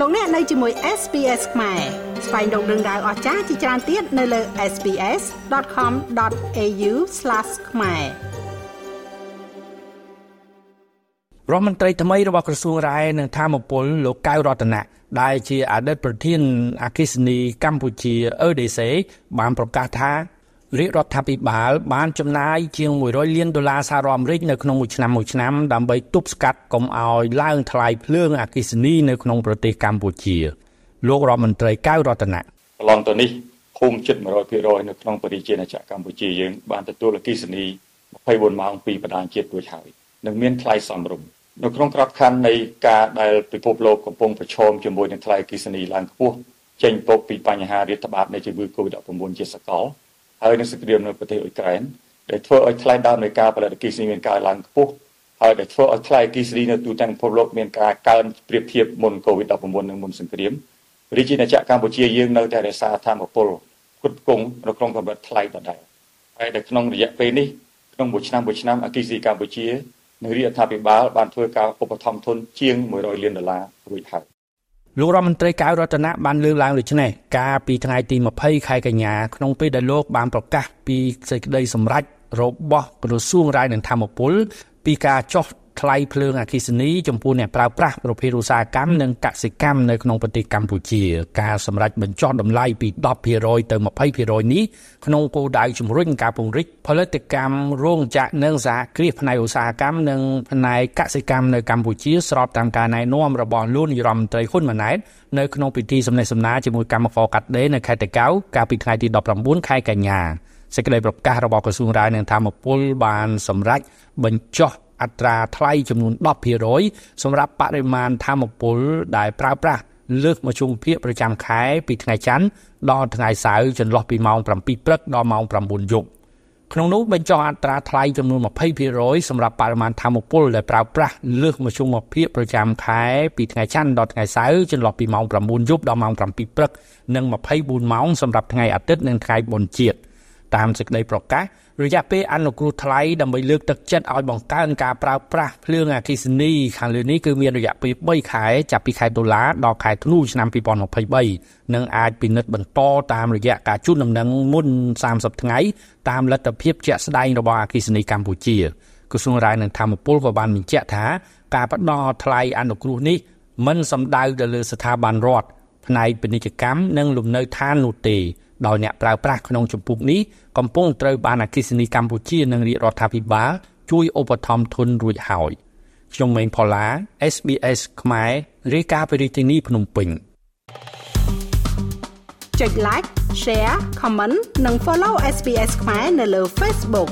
លោកអ្នកនៅជាមួយ SPS ខ្មែរស្វែងរកដឹងដៅអស្ចារ្យជាច្រើនទៀតនៅលើ SPS.com.au/ ខ្មែររដ្ឋមន្ត្រីថ្មីរបស់ក្រសួងរាយនឹងធម្មពលលោកកៅរតនៈដែលជាអតីតប្រធានអគិសនីកម្ពុជា EDC បានប្រកាសថា រាជរដ្ឋាភិបាលបានចំណាយជាង100លានដុល្លារសហរដ្ឋអាមេរិកនៅក្នុងមួយឆ្នាំមួយឆ្នាំដើម្បីទប់ស្កាត់កុំឲ្យឡើងថ្លៃភ្លើងអគ្គិសនីនៅក្នុងប្រទេសកម្ពុជាលោករដ្ឋមន្ត្រីកៅរតនៈកន្លងទៅនេះភូមិជិត100%នៅក្នុងប្រជាណាចក្រកម្ពុជាយើងបានទទួលអគ្គិសនី24ម៉ោងពីបណ្ដាញជាតិរួចហើយនិងមានថ្លៃសមរម្យនៅក្នុងក្របខ័ណ្ឌនៃការដែលពិភពលោកកំពុងប្រឈមជាមួយនឹងថ្លៃអគ្គិសនីឡើងខ្ពស់ចេញពកពីបញ្ហារាតត្បាតនៃជំងឺ Covid-19 ជាសកល ហើយនឹងសង្គ្រាមនៅប្រទេសអ៊ុយក្រែនដែលធ្វើឲ្យថ្លៃដើមនៃការផលិតអគ្គិសនីមានការឡើងខ្ពស់ហើយដែលធ្វើឲ្យថ្លៃអគ្គិសនីនៅទូទាំងពិភពលោកមានការកើនប្រៀបធៀបមុន COVID-19 និងមុនសង្គ្រាមរាជាណាចក្រកម្ពុជាយើងនៅតែរក្សាធម៌ពលផ្គត់ផ្គង់នៅក្នុងកម្រិតថ្លៃដដែលហើយនៅក្នុងរយៈពេលនេះក្នុងមួយឆ្នាំមួយឆ្នាំអគ្គិសនីកម្ពុជានិងរាជរដ្ឋាភិបាលបានធ្វើការឧបត្ថម្ភទុនជាង100លានដុល្លាររួចហើយ លោករដ្ឋមន្ត្រីកៅរតនៈបានលើកឡើងដូចនេះកាលពីថ្ងៃទី20ខែកញ្ញាក្នុងពេលដែលលោកបានប្រកាសពីសេចក្តីសម្រេចរបស់ក្រសួងរាយនឹងធម្មពលពីការចុះ ថ្លៃភ្លើងអគ្គិសនីចំពោះអ្នកប្រើប្រាស់ប្រភេទឧស្សាហកម្មនិងកសិកម្មនៅក្នុងប្រទេសកម្ពុជា ការសម្រេចបញ្ចុះតម្លៃពី10%ទៅ20%នេះក្នុងគោលដៅជំរុញការពង្រីកផលិតកម្មរោងចក្រនិងសហគ្រាសផ្នែកឧស្សាហកម្មនិងផ្នែកកសិកម្មនៅកម្ពុជាស្របតាមការណែនាំរបស់លោកនាយរដ្ឋមន្ត្រីហ៊ុនម៉ាណែតនៅក្នុងពិធីសម្ដែងសម្ដាជាមួយកម្មករកាត់ដេរនៅខេត្តតាកែវកាលពីថ្ងៃទី19ខែកញ្ញាសេចក្តីប្រកាសរបស់ក្រសួងរាយនឹងធម្មពលបានសម្រេចបញ្ចុះ អត្រាថ្លៃចំនួន10%សម្រាប់បរិមាណធម្មពលដែលប្រើប្រាស់លើសមធ្យមភាគប្រចាំខែពីថ្ងៃច័ន្ទដល់ថ្ងៃសៅរ៍ចន្លោះពីម៉ោង7ព្រឹកដល់ម៉ោង9យប់ក្នុងនោះបញ្ចុះអត្រាថ្លៃចំនួន20%សម្រាប់បរិមាណធម្មពលដែលប្រើប្រាស់លើសមធ្យមភាគប្រចាំខែពីថ្ងៃច័ន្ទដល់ថ្ងៃសៅរ៍ចន្លោះពីម៉ោង9យប់ដល់ម៉ោង7ព្រឹកនិង24ម៉ោងសម្រាប់ថ្ងៃអាទិត្យនិងថ្ងៃបុណ្យជាតិ តាមសេចក្តីប្រកាសរយៈពេលអនុគ្រោះថ្លៃដើម្បីលើកទឹកចិត្តឲ្យបង្កើនការប្រើប្រាស់ភ្លើងអគ្គិសនីខាងលើនេះគឺមានរយៈពេល3ខែចាប់ពីខែតុលាដល់ខែធ្នូឆ្នាំ2023និងអាចពិនិត្យបន្តតាមរយៈការជូនដំណឹងមុន30ថ្ងៃតាមលទ្ធភាពជាក់ស្ដែងរបស់អគ្គិសនីកម្ពុជាក្រសួងរាយនឹងធម្មពលក៏បានបញ្ជាក់ថាការផ្ដល់ថ្លៃអនុគ្រោះនេះមិនសំដៅទៅលើស្ថាប័នរដ្ឋផ្នែកពាណិជ្ជកម្មនិងលំនៅឋាននោះទេ ដោយអ្នកប្រើប្រាស់ក្នុងចម្ពោះនេះកំពុងត្រូវបានអគិសនីកម្ពុជានិងរាជរដ្ឋាភិបាលជួយឧបត្ថម្ភធនរួចហើយខ្ញុំម៉េងផល្លា SBS ខ្មែររាយការណ៍ពីរាជធានីភ្នំពេញចុច like share comment និង follow SBS ខ្មែរនៅលើ Facebook